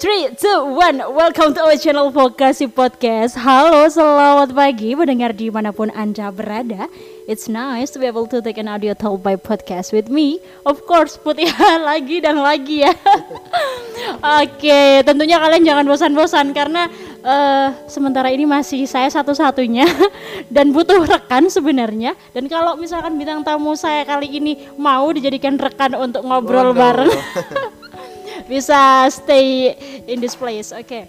3, 2, 1 Welcome to our channel Vokasi Podcast. Halo, selamat pagi. Mendengar di mana pun Anda berada It's nice to be able to take an audio talk by podcast with me. Of course, Putih lagi dan lagi ya. Oke, tentunya kalian jangan bosan-bosan Karena uh, sementara ini masih saya satu-satunya Dan butuh rekan sebenarnya. Dan kalau misalkan bintang tamu saya kali ini Mau dijadikan rekan untuk ngobrol bareng bisa stay in this place. Oke. Okay.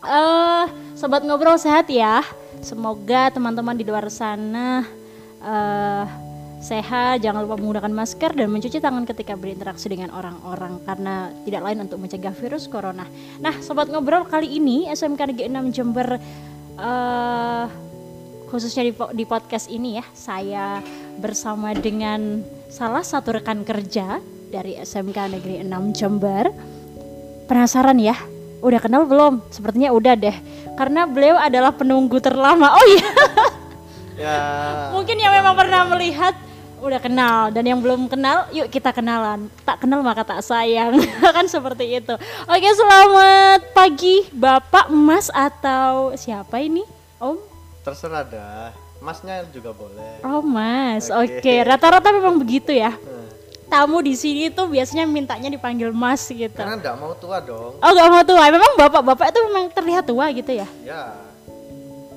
Uh, sobat ngobrol sehat ya. Semoga teman-teman di luar sana uh, sehat, jangan lupa menggunakan masker dan mencuci tangan ketika berinteraksi dengan orang-orang karena tidak lain untuk mencegah virus corona. Nah, sobat ngobrol kali ini SMK Negeri 6 Jember uh, khususnya di, di podcast ini ya, saya bersama dengan salah satu rekan kerja dari SMK Negeri 6 Jember. Penasaran ya? Udah kenal belum? Sepertinya udah deh. Karena beliau adalah penunggu terlama. Oh iya. ya. Mungkin yang memang pernah melihat udah kenal dan yang belum kenal yuk kita kenalan tak kenal maka tak sayang kan seperti itu oke selamat pagi bapak mas atau siapa ini om terserah dah masnya juga boleh oh mas oke okay. okay. rata-rata memang begitu ya tamu di sini tuh biasanya mintanya dipanggil Mas gitu. Karena nggak mau tua dong. Oh nggak mau tua, memang bapak-bapak itu memang terlihat tua gitu ya? Ya.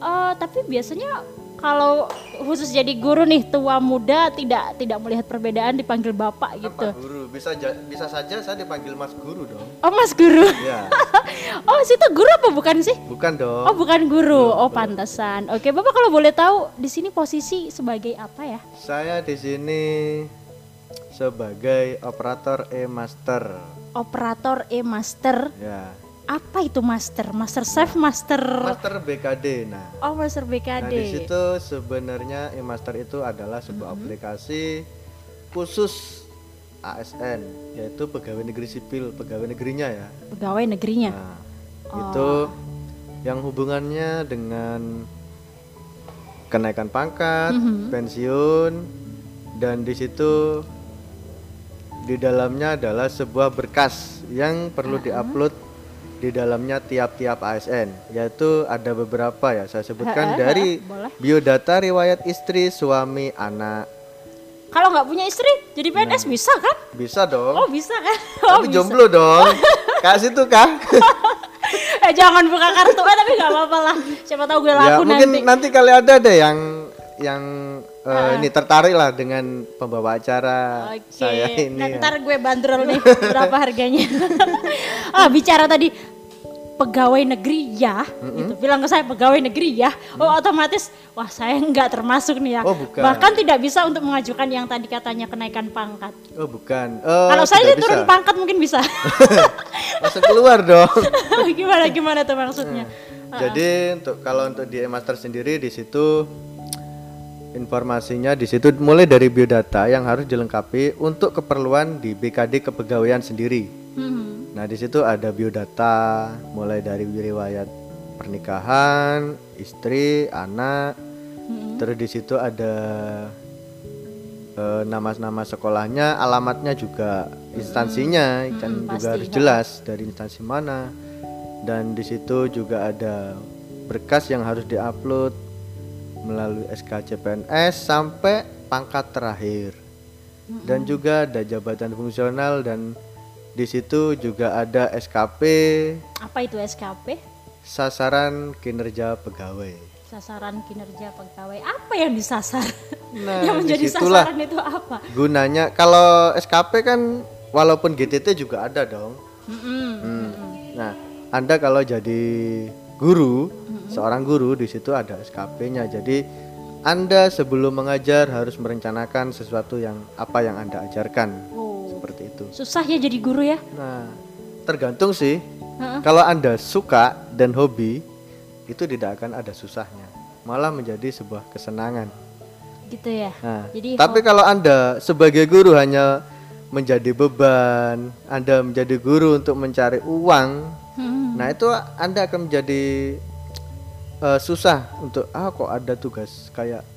Uh, tapi biasanya kalau khusus jadi guru nih tua muda tidak tidak melihat perbedaan dipanggil bapak gitu. Apa guru bisa bisa saja saya dipanggil mas guru dong. Oh mas guru. Ya. oh situ guru apa bukan sih? Bukan dong. Oh bukan guru. Belum, oh pantesan. Oke bapak kalau boleh tahu di sini posisi sebagai apa ya? Saya di sini sebagai operator e-master. Operator e-master? Ya. Apa itu master? Master chef, master Master BKD. Nah. Oh, master BKD. Nah, di situ sebenarnya e-master itu adalah sebuah mm -hmm. aplikasi khusus ASN, yaitu pegawai negeri sipil, pegawai negerinya ya. Pegawai negerinya. Nah, oh. itu yang hubungannya dengan kenaikan pangkat, mm -hmm. pensiun, dan di situ di dalamnya adalah sebuah berkas yang perlu diupload di dalamnya tiap-tiap ASN yaitu ada beberapa ya. Saya sebutkan dari biodata riwayat istri suami anak. Kalau nggak punya istri jadi PNS nah, bisa kan? Bisa dong. Oh bisa kan? Oh, tapi bisa. jomblo dong. Kasih tuh kah eh jangan buka kartu eh tapi nggak apa-apa lah. Siapa tahu gue laku ya, mungkin nanti. nanti kali ada deh yang yang uh, ini tertarik lah dengan pembawa acara okay. saya ini. Nah, ntar gue bandrol nih berapa harganya. ah bicara tadi pegawai negeri ya, mm-hmm. gitu. Bilang ke saya pegawai negeri ya. Oh otomatis wah saya nggak termasuk nih ya. Oh bukan. Bahkan tidak bisa untuk mengajukan yang tadi katanya kenaikan pangkat. Oh bukan. Uh, Kalau saya sih turun pangkat mungkin bisa. Masuk keluar dong. gimana gimana tuh maksudnya? Hmm. Jadi untuk kalau untuk di master sendiri di situ informasinya di situ mulai dari biodata yang harus dilengkapi untuk keperluan di BKD kepegawaian sendiri. Hmm. Nah di situ ada biodata mulai dari riwayat pernikahan, istri, anak, hmm. terus di situ ada nama nama-nama sekolahnya, alamatnya juga instansinya hmm. kan hmm, juga harus jelas dari instansi mana. Dan di situ juga ada berkas yang harus diupload melalui SK CPNS sampai pangkat terakhir. Dan juga ada jabatan fungsional dan di situ juga ada SKP. Apa itu SKP? Sasaran kinerja pegawai. Sasaran kinerja pegawai. Apa yang disasar? Nah, yang menjadi sasaran itu apa? Gunanya kalau SKP kan walaupun GTT juga ada dong. Mm-hmm. Hmm. Nah, Anda kalau jadi guru seorang guru di situ ada SKP-nya. Jadi Anda sebelum mengajar harus merencanakan sesuatu yang apa yang Anda ajarkan. Oh. Seperti itu. Susah ya jadi guru ya? Nah, tergantung sih. Uh-uh. Kalau Anda suka dan hobi, itu tidak akan ada susahnya. Malah menjadi sebuah kesenangan. Gitu ya. Nah, jadi tapi kalau Anda sebagai guru hanya menjadi beban, Anda menjadi guru untuk mencari uang, hmm. nah itu Anda akan menjadi uh, susah untuk ah kok ada tugas kayak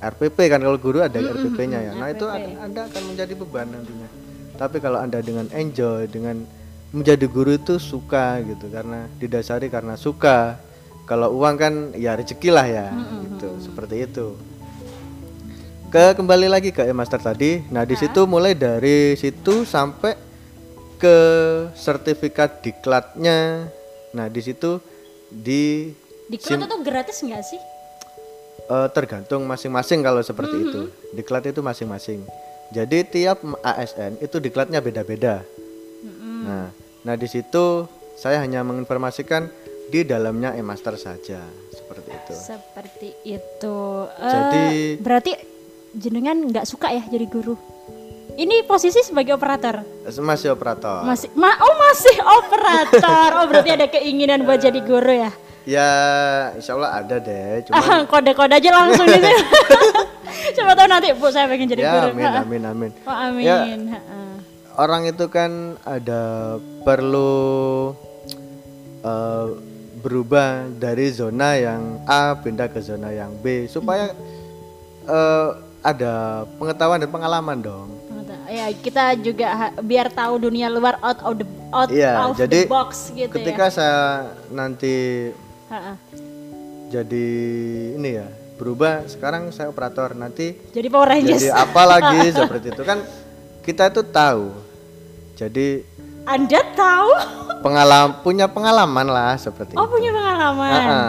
RPP kan kalau guru ada mm -hmm, RPP-nya ya. Nah, RPP. itu anda akan menjadi beban nantinya. Tapi kalau Anda dengan enjoy dengan menjadi guru itu suka gitu karena didasari karena suka. Kalau uang kan ya rezeki lah ya gitu. seperti itu. Ke kembali lagi ke e-master tadi. Nah di situ mulai dari situ sampai ke sertifikat diklatnya. Nah di situ di Diklat itu gratis nggak sih? Eh, tergantung masing-masing kalau seperti itu. Diklat itu masing-masing. Jadi tiap ASN itu diklatnya beda-beda. Nah, nah di situ saya hanya menginformasikan di dalamnya e-master saja seperti itu. Seperti itu. Jadi- berarti jenengan nggak suka ya jadi guru? Ini posisi sebagai operator. Masih operator. Masih ma oh masih operator. Oh berarti ada keinginan buat jadi guru ya? Ya, insya Allah ada deh. Cuma Kode-kode aja langsung gitu. Coba tahu nanti Bu saya pengen jadi ya guru. amin amin amin. Oh amin. Ya. Orang itu kan ada perlu eh, berubah dari zona yang A pindah ke zona yang B supaya eh, ada pengetahuan dan pengalaman dong. Ya kita juga biar tahu dunia luar out of the out Iya, of jadi the box gitu ketika ya. saya nanti Ha-ha. jadi ini ya berubah sekarang saya operator nanti Jadi Power Rangers. jadi apa lagi seperti itu kan kita itu tahu jadi Anda tahu? pengalaman punya pengalaman lah seperti Oh itu punya pengalaman. Ha-ha.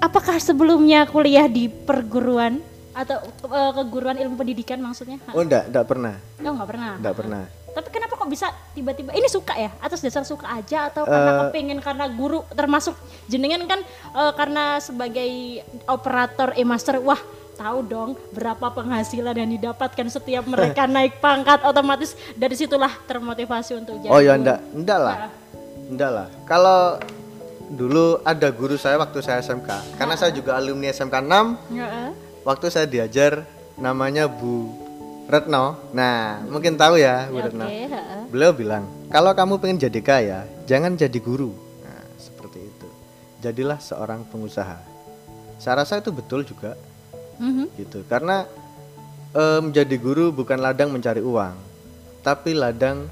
Apakah sebelumnya kuliah di perguruan atau eh, keguruan ilmu pendidikan maksudnya? Oh enggak enggak pernah Oh nggak pernah. enggak pernah Tapi kenapa kok bisa tiba-tiba ini suka ya? Atas dasar suka aja atau karena Eh. kepingin karena guru termasuk jenengan kan eh, karena sebagai operator e-master wah tahu dong berapa penghasilan yang didapatkan setiap mereka naik pangkat otomatis dari situlah termotivasi untuk jadi oh ya enggak enggak lah. Enggak lah. Kalau dulu ada guru saya waktu saya SMK karena saya juga alumni SMK 6 Heeh. waktu saya diajar namanya Bu Retno nah mungkin tahu ya Bu Retno heeh. Beliau bilang, kalau kamu pengen jadi kaya, jangan jadi guru. Nah, seperti itu. Jadilah seorang pengusaha. Saya rasa itu betul juga, Mhm. gitu. Karena eh, menjadi guru bukan ladang mencari uang, tapi ladang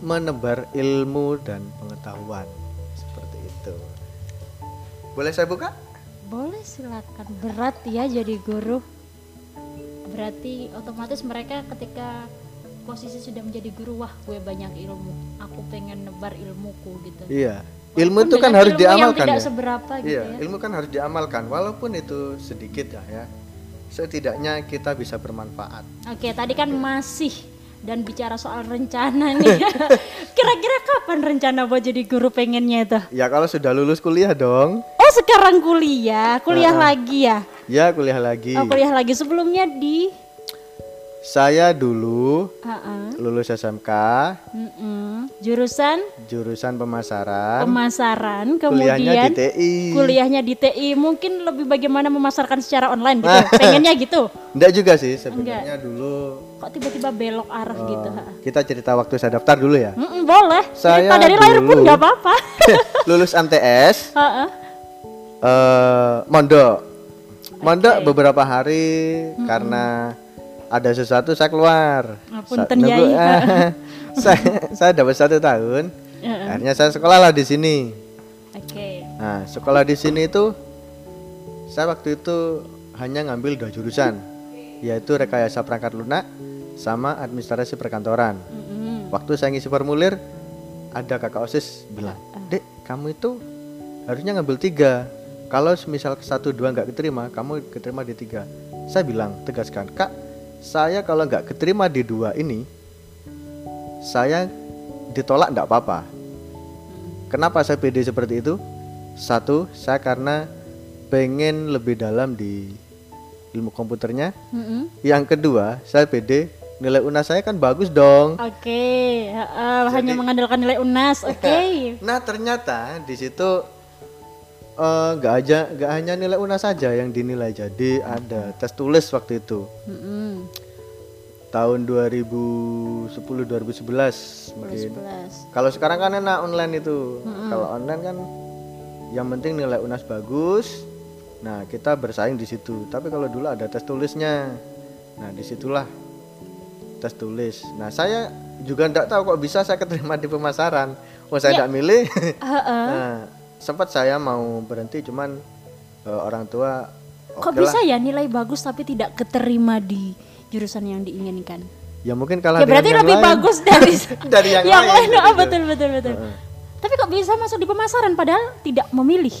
menebar ilmu dan pengetahuan. Seperti itu. Boleh saya buka? Boleh silakan. Berat ya jadi guru. Berarti otomatis mereka ketika posisi sudah menjadi guru, wah gue banyak ilmu. Aku pengen nebar ilmuku gitu. Iya. Ilmu itu kan harus ilmu yang diamalkan tidak ya. seberapa gitu Iya, ya. ilmu kan harus diamalkan walaupun itu sedikit ya ya. Setidaknya kita bisa bermanfaat. Oke, tadi kan masih dan bicara soal rencana nih. Kira-kira kapan rencana buat jadi guru pengennya itu? Ya kalau sudah lulus kuliah dong. Oh, sekarang kuliah, kuliah lagi ya? Ya kuliah lagi. Oh, kuliah lagi sebelumnya di Saya dulu Ha-ha. lulus SMK, Mm-mm. jurusan jurusan pemasaran. pemasaran, kuliahnya kemudian di TI. kuliahnya di TI mungkin lebih bagaimana memasarkan secara online gitu pengennya gitu Enggak juga sih sebenarnya dulu. kok tiba-tiba belok arah gitu ha. Kita cerita waktu saya daftar dulu ya. Mm-mm, boleh Saya cerita dari lahir pun dulu- nggak apa-apa lulus MTS, Ha-ha. Eh mondok. Mondok beberapa hari karena ada sesuatu saya keluar. Ngapunten, Sa- nunggu- Yai. saya saya dapat satu tahun. Heeh. Akhirnya saya sekolah lah di sini. oke Nah, sekolah di sini itu saya waktu itu hanya ngambil dua jurusan, yaitu rekayasa perangkat lunak sama administrasi perkantoran. Mm-mm. Waktu saya ngisi formulir, ada kakak osis bilang, dek kamu itu harusnya ngambil tiga. Kalau misal satu dua nggak keterima, kamu keterima di tiga. Saya bilang tegaskan, kak, saya kalau nggak keterima di dua ini, saya ditolak nggak apa-apa. Kenapa saya pede seperti itu? Satu, saya karena pengen lebih dalam di ilmu komputernya. Mm-mm. Yang kedua, saya pede nilai UNAS saya kan bagus dong. oke ha-ha, hanya mengandalkan nilai unas oke Nah ternyata di situ eh, nggak aja nggak hanya nilai UNAS saja yang dinilai jadi ada tes tulis waktu itu Mm-mm. tahun 2010 2011 mungkin. 11 Kalau sekarang kan enak online itu. Kalau online kan yang penting nilai UNAS bagus. Nah, kita bersaing di situ. Tapi kalau dulu ada tes tulisnya. Nah, di situlah tes tulis. Nah, saya juga tidak tahu kok bisa saya keterima di pemasaran. oh saya Ya. tidak milih Heeh. nah, sempat saya mau berhenti cuman eh, orang tua Kok oke bisa lah. ya nilai bagus tapi tidak keterima di jurusan yang diinginkan? ya mungkin kalau ya berarti lebih bagus dari Dari yang lain, Oh, gitu. betul betul betul. Tapi kok bisa masuk di pemasaran padahal tidak memilih?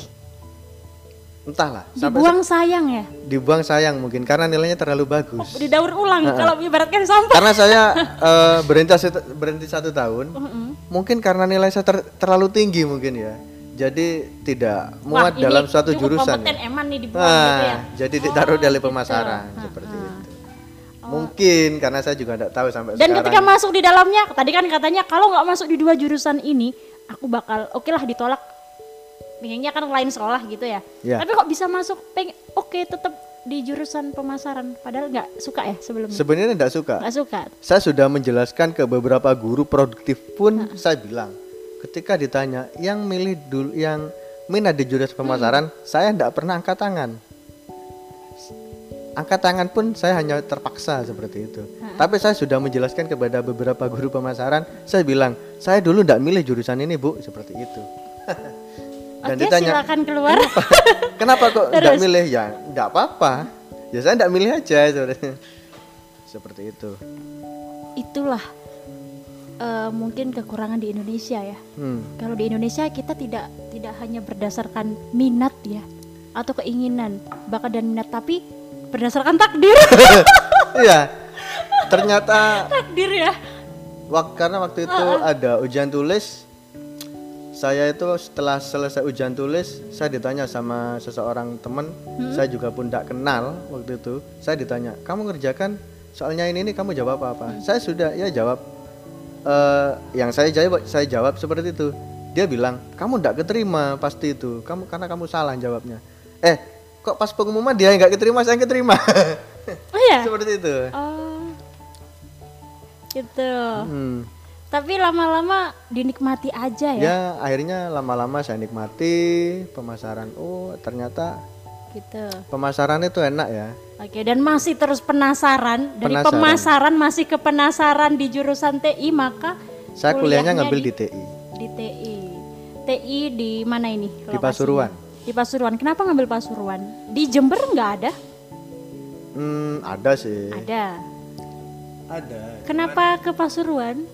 entahlah Dibuang sayang ya? dibuang sayang mungkin karena nilainya terlalu bagus Didaur ulang kalau ibaratkan sampah. karena saya eh, berhenti satu, berhenti satu tahun Mm-mm. mungkin karena nilai saya ter- terlalu tinggi mungkin ya jadi tidak Wah, muat ini dalam suatu jurusan kompeten ya. eman nih dibuang Nah, gitu ya. jadi ditaruh Oh, dari gitu. pemasaran Ha, seperti ha. itu mungkin karena saya juga tidak tahu sampai Dan sekarang ketika masuk di dalamnya, tadi kan katanya kalau nggak masuk di dua jurusan ini, aku bakal oke lah ditolak. Pengennya kan lain sekolah gitu ya. Ya. Tapi kok bisa masuk? Pengen oke tetap di jurusan pemasaran, padahal nggak suka ya sebelumnya. sebenarnya tidak suka Nggak suka. saya sudah menjelaskan ke beberapa guru produktif pun saya bilang ketika ditanya yang milih dulu yang minat di jurusan pemasaran? Saya tidak pernah angkat tangan. Angkat tangan pun saya hanya terpaksa seperti itu. Tapi saya sudah menjelaskan kepada beberapa guru pemasaran saya bilang saya dulu tidak milih jurusan ini bu seperti itu. Dan Oke, ditanya silakan keluar. kenapa? Kok tidak milih? Ya tidak apa-apa. Ya saya tidak milih aja seperti itu. Itulah eh, mungkin kekurangan di Indonesia ya. hmm. Kalau di Indonesia kita tidak tidak hanya berdasarkan minat ya atau keinginan, bakat dan minat, tapi berdasarkan takdir. Iya. Ternyata takdir ya. waktu karena waktu itu ada ujian tulis saya itu setelah selesai ujian tulis saya ditanya sama seseorang teman saya juga pun tidak kenal waktu itu saya ditanya kamu ngerjakan soalnya ini ini kamu jawab apa apa saya sudah ya jawab eh yang saya jawab saya jawab seperti itu dia bilang kamu tidak keterima pasti itu kamu karena kamu salah jawabnya eh kok pas pengumuman dia nggak keterima saya keterima Oh ya. seperti itu Oh. Gitu. Hmm. Tapi lama-lama dinikmati aja ya. Ya akhirnya lama-lama saya nikmati pemasaran. Oh ternyata Gitu. pemasaran itu enak ya. Oke, dan masih terus penasaran dari Penasaran. pemasaran masih ke penasaran di jurusan TI maka Saya kuliahnya ngambil di, di TI. di TI. TI di mana ini? Di lokasinya? Pasuruan. Di Pasuruan. Kenapa ngambil Pasuruan? Di Jember nggak ada? Hmm ada sih. Ada. Ada. Kenapa ke Pasuruan?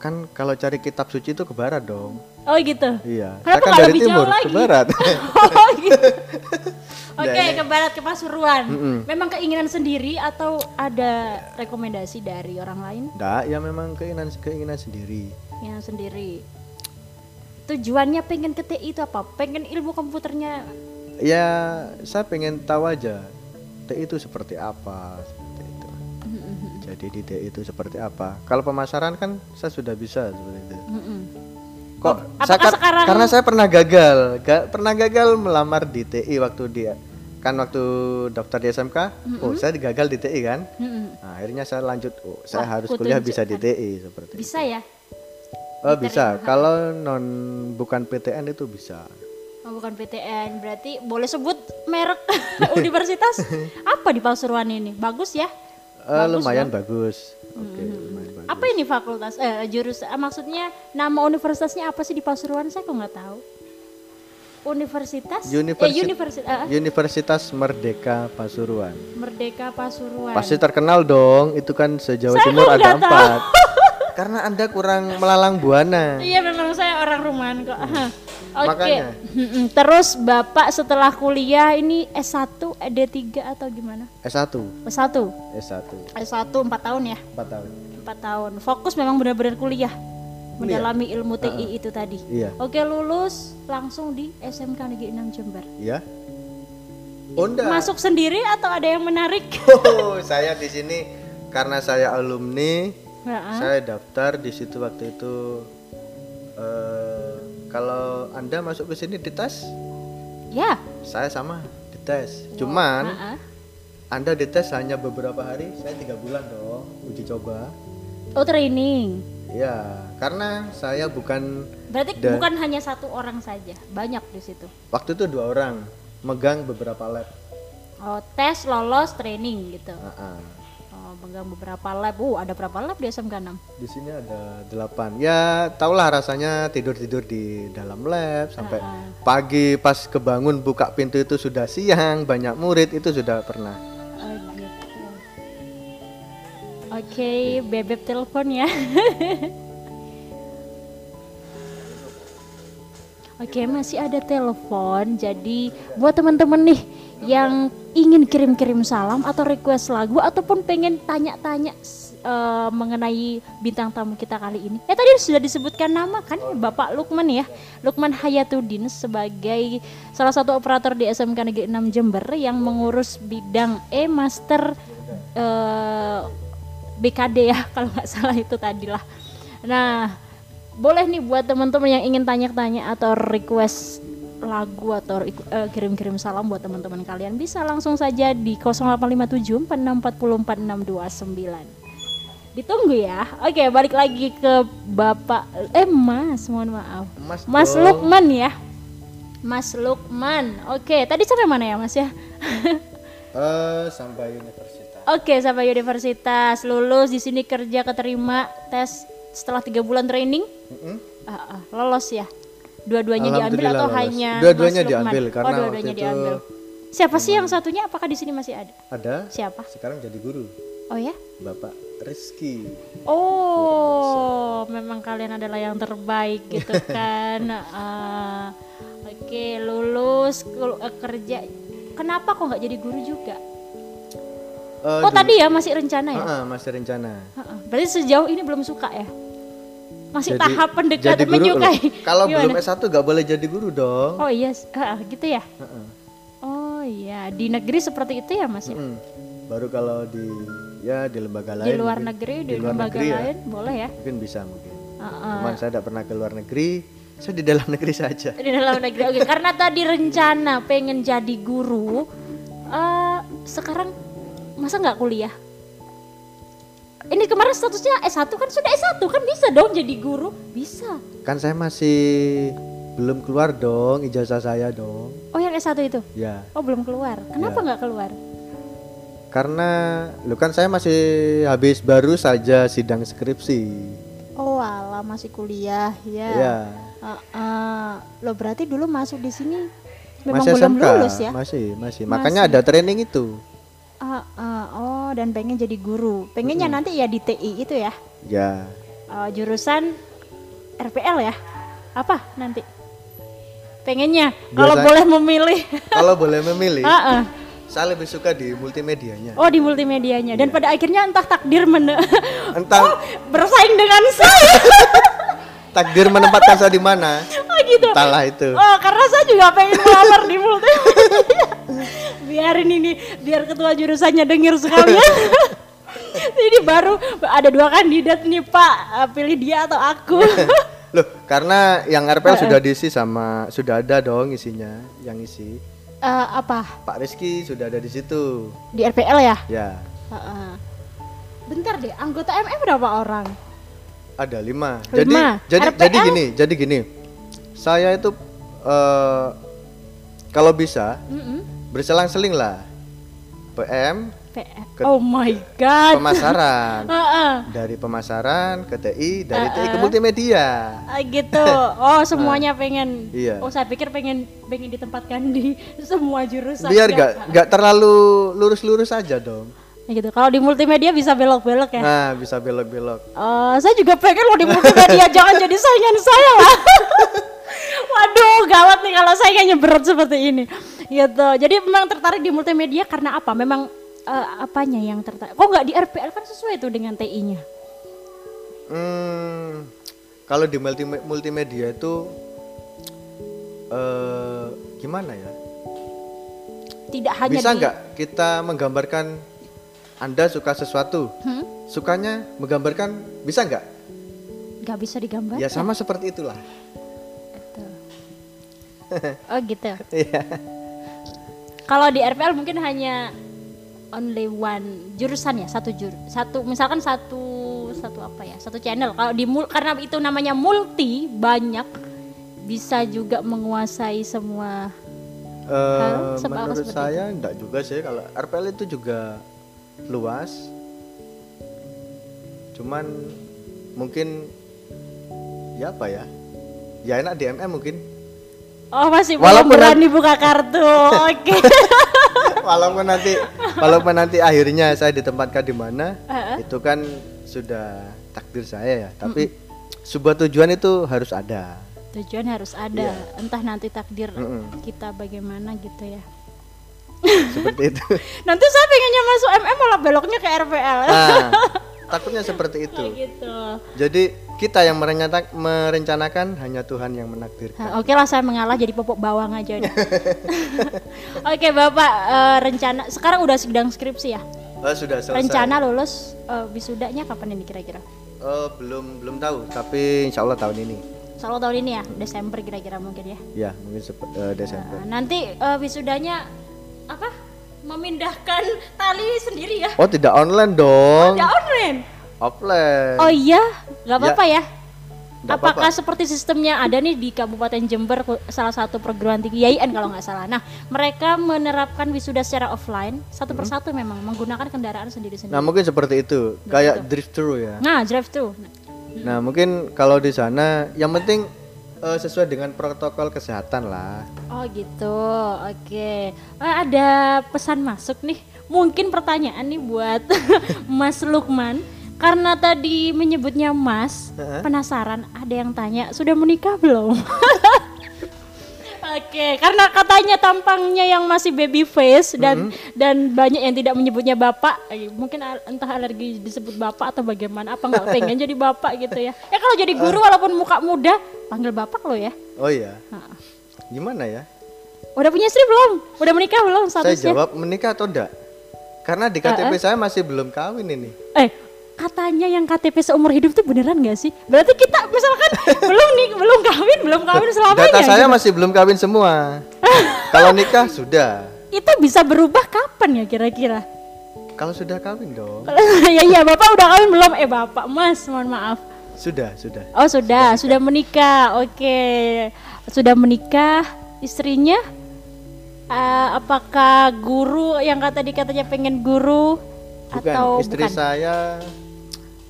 Kan kalau cari kitab suci itu ke barat dong. Oh gitu. Iya. Kenapa kan dari lebih jauh timur lagi? ke barat. Oh gitu. Oke, ini- ke barat ke Pasuruan. Mm-mm. Memang keinginan sendiri atau ada rekomendasi dari orang lain? Nggak, ya memang keinginan keinginan sendiri. Yang sendiri. Tujuannya pengen ke TI itu apa? Pengen ilmu komputernya Ya saya pengen tahu aja TI itu seperti apa seperti itu. Jadi di TI itu seperti apa? Kalau pemasaran kan saya sudah bisa seperti itu. Mm-mm. Kok Apakah saya kan- sekarang- karena saya pernah gagal, Ga- pernah gagal melamar di TI waktu dia kan waktu daftar di SMK, oh saya gagal di TI kan. Mm-mm. Nah, akhirnya saya lanjut, oh saya Wah, harus kuliah bisa di. TI seperti itu. Bisa ya? Oh bisa, kalau non bukan PTN itu bisa. Oh, bukan PTN, berarti boleh sebut merek universitas apa di Pasuruan ini? Bagus ya? Eh, lumayan bagus. Oke, bagus. Apa ini fakultas? Eh, jurus? eh, maksudnya nama universitasnya apa sih di Pasuruan? Saya kok nggak tahu. Universitas? Universi- Eh, universitas Universitas Merdeka Pasuruan. Merdeka Pasuruan. Pasti terkenal dong, itu kan sejauh Saya timur ada tahu. empat. Karena anda kurang melalang buana. Iya memang saya orang rumahan kok. Oke. Makanya. Mm-mm. Terus Bapak setelah kuliah ini S1, eh, D3 atau gimana? S1, S1. S1, S1 4 tahun ya? 4 tahun. 4 tahun. Fokus memang benar-benar kuliah. Mendalami ilmu TI itu tadi. Iya. Oke, lulus langsung di SMK Negeri 6 Jember. Iya. Enggak. Masuk sendiri atau ada yang menarik? Oh, saya di sini karena saya alumni, Heeh. saya daftar di situ waktu itu. eh, kalau anda masuk ke sini dites, ya. saya sama dites. Cuman Heeh. anda dites hanya beberapa hari, saya tiga bulan dong uji coba. Oh, training. Ya, karena saya bukan Berarti Da- bukan hanya satu orang saja, banyak di situ. waktu itu dua orang megang beberapa lab. Oh, tes, lolos, training gitu. Ah. Oh, pegang beberapa lab. Uh, ada berapa lab di SMK 6? Di sini ada delapan. Ya, tahulah rasanya tidur-tidur di dalam lab sampai pagi pas kebangun buka pintu itu sudah siang, banyak murid itu sudah pernah. Oke, bebek telepon ya. Oke, masih ada telepon. Jadi buat teman-teman nih yang ingin kirim-kirim salam atau request lagu ataupun pengen tanya-tanya eh, mengenai bintang tamu kita kali ini. Ya tadi sudah disebutkan nama kan Bapak Lukman ya. Lukman Hayatuddin sebagai salah satu operator di SMK Negeri 6 Jember yang mengurus bidang e-master eh, BKD ya kalau nggak salah itu tadilah. Nah, boleh nih buat teman-teman yang ingin tanya-tanya atau request lagu atau eh, kirim-kirim salam buat teman-teman kalian bisa langsung saja di 0857 4640 Ditunggu ya. Oke, balik lagi ke Bapak eh Mas, mohon maaf. Mas, Mas. Lukman ya. Mas Lukman. Oke, tadi sampai mana ya, Mas ya? Eh, sampai universitas. Oke, sampai universitas, lulus di sini kerja keterima tes setelah tiga bulan training, Mm-mm. Ah, ah, lolos ya. Dua-duanya diambil atau lolos. hanya Dua-duanya diambil, karena oh, dua-duanya diambil. Siapa sih yang satunya? Apakah di sini masih ada? Ada. Siapa? Sekarang jadi guru. Oh ya? Bapak Rizky. Oh, memang kalian adalah yang terbaik gitu kan. Ah, Oke, lulus kul- eh, kerja. Kenapa kok nggak jadi guru juga? Eh, Oh dulu- tadi ya masih rencana ya? Ah, ah, masih rencana. Heeh. Berarti sejauh ini belum suka ya? Masih Jadi- tahap pendekat jadi guru menyukai. loh. Kalau Gimana? belum S1 gak boleh jadi guru dong. Oh iya, s- ah, gitu ya? Heeh. Oh iya, di negeri seperti itu ya Mas ya? Mm. Baru kalau di ya di lembaga lain. Di luar mungkin. negeri, di, luar lembaga negeri ya, lain boleh ya? mungkin bisa mungkin. Heeh. Cuman saya tidak pernah ke luar negeri. Saya di dalam negeri saja. Di dalam negeri. Oke, karena tadi rencana pengen jadi guru, eh sekarang masa nggak kuliah? Ini kemarin statusnya S1 kan sudah S1 kan bisa dong jadi guru? Bisa. Kan saya masih belum keluar dong ijazah saya dong. Oh yang S1 itu? Ya, Oh belum keluar. Kenapa Ya. nggak keluar? karena lu kan saya masih habis baru saja sidang skripsi. Oh alah masih kuliah ya. Ya. Heeh. Lo berarti dulu masuk di sini memang Masih belum SMK, lulus ya? Masih, masih. Makanya ada training itu. Ah, ah, oh dan pengen jadi guru. Pengennya nanti ya di TI itu ya? Ya. Eh, jurusan RPL ya? Apa nanti? Pengennya kalau boleh memilih. Kalau boleh memilih, Ah, ah. saya lebih suka di multimedianya. Oh di multimedianya dan pada akhirnya entah takdir men Entah Oh, bersaing dengan saya. takdir menempatkan saya di mana, oh gitu. entahlah itu. Oh karena saya juga pengen melamar di multimedia. Biarin ini biar ketua jurusannya denger sekalian. Ini baru ada dua kandidat nih Pak, Eh, pilih dia atau aku. Loh, karena yang RPL sudah diisi sama sudah ada dong isinya, yang isi. Eh, apa Pak Rizky sudah ada di situ. di RPL ya? Ya, Heeh. Bentar deh, anggota MM berapa orang? Ada lima. Lima. Jadi jadi RPL? jadi gini, jadi gini. Saya itu eh kalau bisa Mm-mm. berselang-seling lah. PM, PM. Ke- Oh my god. pemasaran. Heeh. dari pemasaran ke TI, dari TI ke multimedia. Ah, gitu. Oh, semuanya pengen. Iya. Oh, saya pikir pengen pengen ditempatkan di semua jurusan. Biar ya. gak terlalu lurus-lurus aja dong. Ya gitu. Kalau di multimedia bisa belok-belok ya. Nah, bisa belok-belok. Eh, saya juga pengen loh di multimedia jangan jadi saingan saya lah. Waduh, gawat nih kalau saingannya berat seperti ini. Gitu. Jadi memang tertarik di multimedia karena apa? Memang eh, apanya yang tertarik? Kok nggak di RPL kan sesuai tuh dengan TI-nya? Hmm, kalau di multi multimedia itu eh gimana ya? Tidak hanya Bisa di nggak kita menggambarkan Anda suka sesuatu, Hmm? sukanya menggambarkan bisa nggak? nggak bisa digambar? Ya sama seperti itulah. Gitu. Oh gitu. Iya. Kalau di RPL mungkin hanya only one jurusan ya satu jur satu misalkan satu satu apa ya satu channel kalau di mul karena itu namanya multi banyak bisa juga menguasai semua sebab apa menurut saya enggak juga sih kalau RPL itu juga luas cuman mungkin ya apa ya ya enak di MM mungkin Oh masih belum berani buka kartu. Oke. walaupun nanti walaupun nanti akhirnya saya ditempatkan di mana Heeh. itu kan sudah takdir saya ya tapi sebuah tujuan itu harus ada Tujuan harus ada. Entah nanti takdir Iya. Mm-mm. kita bagaimana gitu ya. Seperti itu Nanti saya pengennya masuk MM malah beloknya ke RPL. nah takutnya seperti itu gitu. jadi kita yang merencanakan, merencanakan hanya Tuhan yang menakdirkan Nah, Oke lah saya mengalah jadi popok bawang aja. Oke Bapak eh, rencana sekarang udah sedang skripsi ya. Oh, sudah selesai Rencana lulus eh, wisudanya kapan ini kira-kira? Oh, belum belum tahu tapi insya Allah tahun ini Selalu tahun ini ya, Desember kira-kira mungkin ya. ya mungkin sep- eh, Desember Nah, nanti eh, wisudanya apa? Memindahkan tali sendiri ya? oh tidak online dong Ya online. offline Oh iya, nggak apa-apa ya. Nggak Apakah apa-apa. seperti sistemnya ada nih di Kabupaten Jember salah satu perguruan tinggi YIN kalau nggak salah. Nah, mereka menerapkan wisuda secara offline satu persatu memang menggunakan kendaraan sendiri-sendiri. nah mungkin seperti itu kayak drive thru ya Nah, drive thru. Nah mungkin kalau di sana yang penting eh, sesuai dengan protokol kesehatan lah. Oh gitu, oke. Eh, ada pesan masuk nih. Mungkin pertanyaan nih buat Mas Lukman. Karena tadi menyebutnya Mas, Heeh. penasaran. Ada yang tanya, sudah menikah belum? Oke, karena katanya tampangnya yang masih baby face dan dan banyak yang tidak menyebutnya bapak. Eh, Mungkin entah alergi disebut bapak atau bagaimana. Apa nggak pengen jadi bapak gitu ya? Ya kalau jadi guru walaupun muka muda, panggil bapak lo ya. Oh iya. Heeh. Gimana ya? Udah punya istri belum? Udah menikah belum Saya statusnya? jawab menikah atau enggak? Karena di KTP saya masih belum kawin ini. Eh, katanya yang KTP seumur hidup tuh beneran gak sih? Berarti kita misalkan belum nih, belum kawin, belum kawin selamanya. Data saya gitu. masih belum kawin semua. Kalau nikah sudah. Itu bisa berubah kapan ya kira-kira? Kalau sudah kawin dong. ya iya, Bapak udah kawin belum? Eh, Bapak, Mas, mohon maaf. Sudah, sudah. Oh, sudah, sudah menikah. Oke. Sudah menikah istrinya eh, apakah guru yang kata katanya pengen guru Bukan, atau istri bukan? saya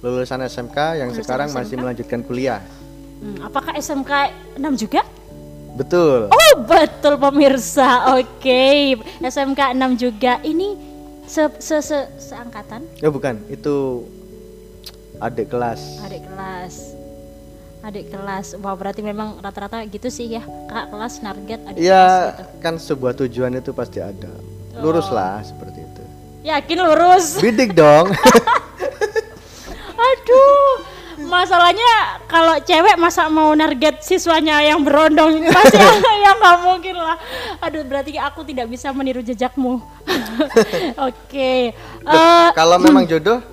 lulusan SMK yang Lulusan sekarang masih SMK? melanjutkan kuliah. Hmm, apakah SMK 6 juga? Betul. Oh betul pemirsa, oke SMK 6 juga. Ini se se se seangkatan Ya bukan, itu adik kelas. adik kelas, adik kelas. Wah berarti memang rata-rata gitu sih ya, kakak kelas target adik kelas Iya, gitu. kan sebuah tujuan itu pasti ada. Lurus lah seperti itu. Yakin lurus? Bidik dong. Aduh, masalahnya kalau cewek masa mau target siswanya yang berondong pasti ya nggak mungkin lah. Aduh berarti aku tidak bisa meniru jejakmu. oke. Loh, Eh, Kalau memang jodoh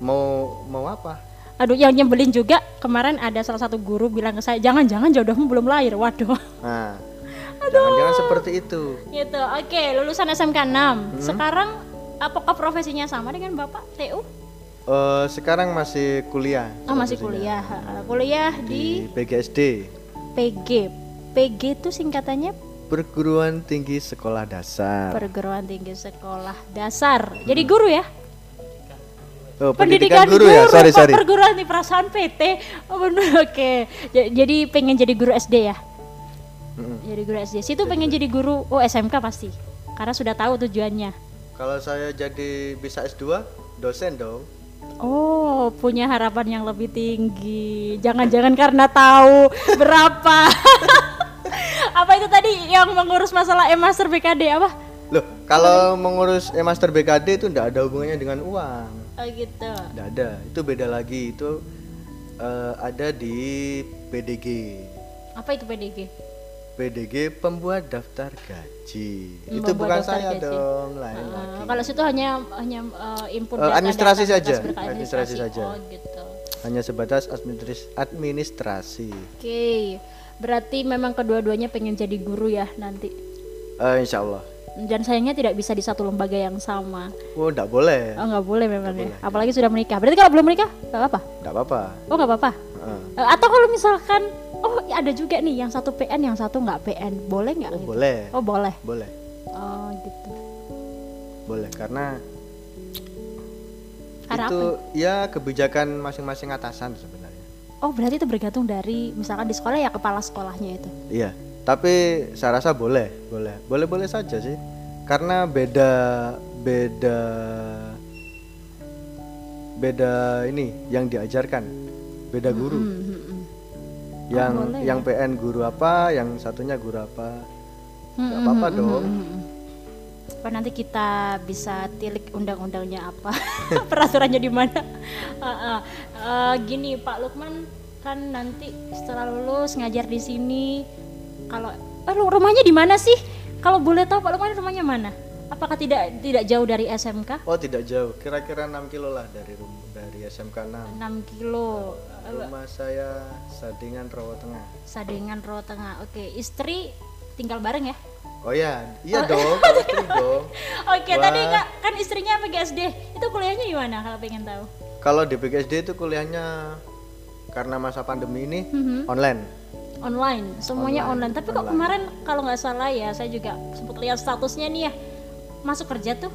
mau mau apa? Aduh, yang nyebelin juga kemarin ada salah satu guru bilang ke saya, jangan-jangan jodohmu belum lahir. Waduh. Nah, jangan-jangan seperti itu. Gitu. Oke, lulusan SMK 6. Sekarang apakah profesinya sama dengan Bapak TU? Eh, sekarang masih kuliah. Oh, masih kuliah. Kuliah di di PGSD, PG. PG itu singkatannya Perguruan Tinggi Sekolah Dasar. Perguruan Tinggi Sekolah Dasar. Jadi guru ya? Oh, Pendidikan, guru, ya. Sorry, Pak. sorry. Perguruan di perasaan PT. Oh. Oke. Jadi pengen jadi guru SD ya? Mm-mm. Jadi guru SD. Situ pengen jadi guru oh SMK pasti. Karena sudah tahu tujuannya. Kalau saya jadi bisa S2, dosen dong. Oh, punya harapan yang lebih tinggi. Jangan-jangan karena tahu berapa. apa itu tadi yang mengurus masalah e-master BKD apa? Loh, kalau mengurus e-master BKD itu enggak ada hubungannya dengan uang. Oh gitu. Enggak ada. Itu beda lagi. Itu eh, ada di PDG. Apa itu PDG? PDG pembuat daftar gaji. Hmm, itu bukan saya gaji. dong, lain Eh, lagi. kalau situ hanya hanya eh, input data administrasi saja, administrasi saja. Oh gitu. Hanya sebatas administris- administrasi. Oke. Berarti memang kedua-duanya pengen jadi guru ya nanti. Eh, insya Allah. Dan sayangnya tidak bisa di satu lembaga yang sama. Oh, enggak boleh. Oh nggak boleh memang ya. Apalagi sudah menikah. Berarti kalau belum menikah nggak apa? Enggak apa-apa. Oh nggak apa-apa. Eh, atau kalau misalkan, oh ada juga nih yang satu PN, yang satu nggak PN, boleh nggak? Oh, gitu? boleh. Oh boleh. Boleh. Oh gitu. Boleh karena Karena itu ya kebijakan masing-masing atasan sebenarnya. Oh berarti itu bergantung dari misalkan di sekolah ya kepala sekolahnya itu. Iya, tapi saya rasa boleh, boleh, boleh, boleh saja sih, karena beda, beda, beda ini yang diajarkan, beda guru. Hmm, hmm, yang Oh, boleh yang PN guru apa, yang satunya guru apa, nggak hmm, apa-apa hmm, dong. Apa nanti kita bisa tilik undang-undangnya apa, peraturannya di mana? Ah, ah. Eh, gini Pak Lukman kan nanti setelah lulus ngajar di sini. Kalau eh, lu rumahnya di mana sih? Kalau boleh tahu Pak Lukman rumahnya mana? Apakah tidak tidak jauh dari SMK? Oh tidak jauh, kira-kira 6 kilo lah dari dari SMK 6. 6 kilo. Eh, Rumah saya Sadingan Rawa Tengah. Sadengan Rawa Tengah. Oke, istri tinggal bareng ya? Oh ya, iya dong, kalau istri dong. Oke, Wah. tadi Kak, kan istrinya PGSD. Itu kuliahnya di mana kalau pengen tahu? Kalau di PGSD itu kuliahnya karena masa pandemi ini Mhm. online. Online, semuanya online. Online, Tapi kok online. kemarin kalau nggak salah ya, saya juga sempat lihat statusnya nih ya, masuk kerja tuh.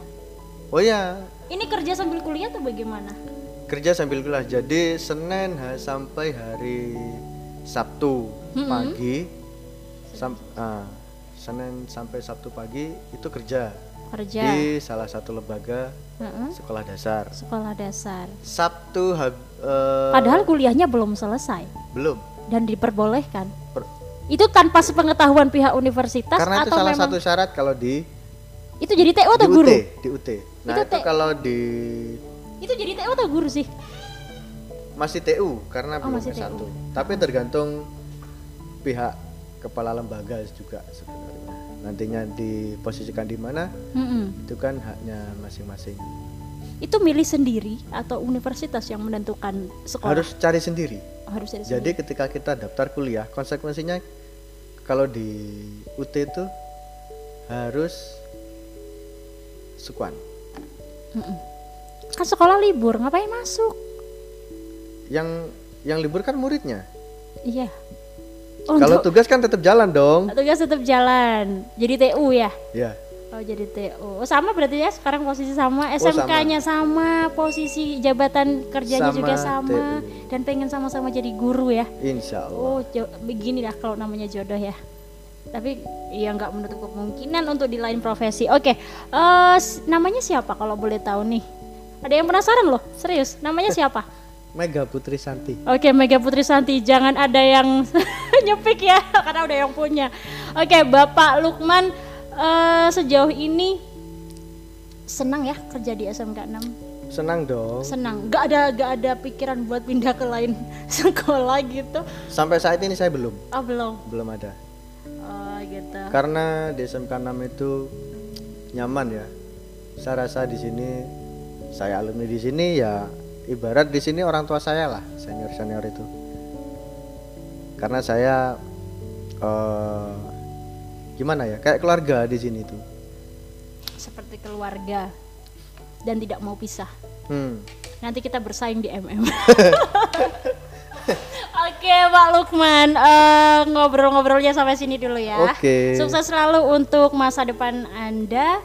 Oh ya, Ini kerja sambil kuliah tuh bagaimana? kerja sambil kuliah. Jadi Senin ha- sampai hari Sabtu Mhm. pagi, sam- ah, Senin sampai Sabtu pagi itu kerja Kerja. di salah satu lembaga Heeh, sekolah dasar. Sekolah dasar. Sabtu hab- eh, Padahal kuliahnya belum selesai belum. Dan diperbolehkan. Per- Itu tanpa sepengetahuan pihak universitas karena itu atau salah memang satu syarat kalau di itu jadi TO atau di guru? UT, di UT. Nah, Itu itu, kalau di Itu jadi TO atau guru sih? masih TU karena Oh, belum masih S1. TU. Tapi tergantung pihak kepala lembaga juga sebenarnya. Nantinya diposisikan di mana Mm-mm. itu kan haknya masing-masing. Itu milih sendiri atau universitas yang menentukan sekolah? Harus cari sendiri. Harus dari Jadi ketika kita daftar kuliah, konsekuensinya kalau di UT itu harus sukuan. Mm-mm. Kan sekolah libur, ngapain masuk? Yang yang libur kan muridnya. Iya. Kalau tugas kan tetap jalan dong. tugas tetap jalan. Jadi TU ya. Ya. Oh jadi TU. Oh, sama berarti ya sekarang posisi sama, Oh. SMK-nya sama. posisi jabatan kerjanya Sama, juga sama TU. dan pengen sama-sama jadi guru ya. Insya Allah. Oh, jo- begini lah kalau namanya jodoh ya. Tapi ya nggak menutup kemungkinan untuk di lain profesi. Oke, eh, s- namanya siapa kalau boleh tahu nih? Ada yang penasaran loh, serius. Namanya siapa? Mega Putri Santi. Oke, Mega Putri Santi, jangan ada yang nyepik ya, karena udah yang punya. Oke, Bapak Lukman, eh, sejauh ini senang ya kerja di SMK 6? Senang dong. Senang, gak ada gak ada pikiran buat pindah ke lain sekolah gitu? Sampai saat ini saya belum, Oh belum, belum ada. oh gitu. Karena di SMK 6 itu nyaman ya. Saya rasa di sini saya alumni di sini ya ibarat di sini orang tua saya lah, senior-senior itu. Karena saya eh gimana ya? Kayak keluarga di sini tuh. Seperti keluarga dan tidak mau pisah. Hmm. Nanti kita bersaing di MM. Oke, Pak Lukman, eh, ngobrol-ngobrolnya sampai sini dulu ya. Oke. Sukses selalu untuk masa depan Anda.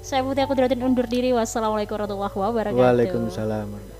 Saya Putih Kudratin undur diri. Wassalamualaikum warahmatullahi wabarakatuh. Waalaikumsalam.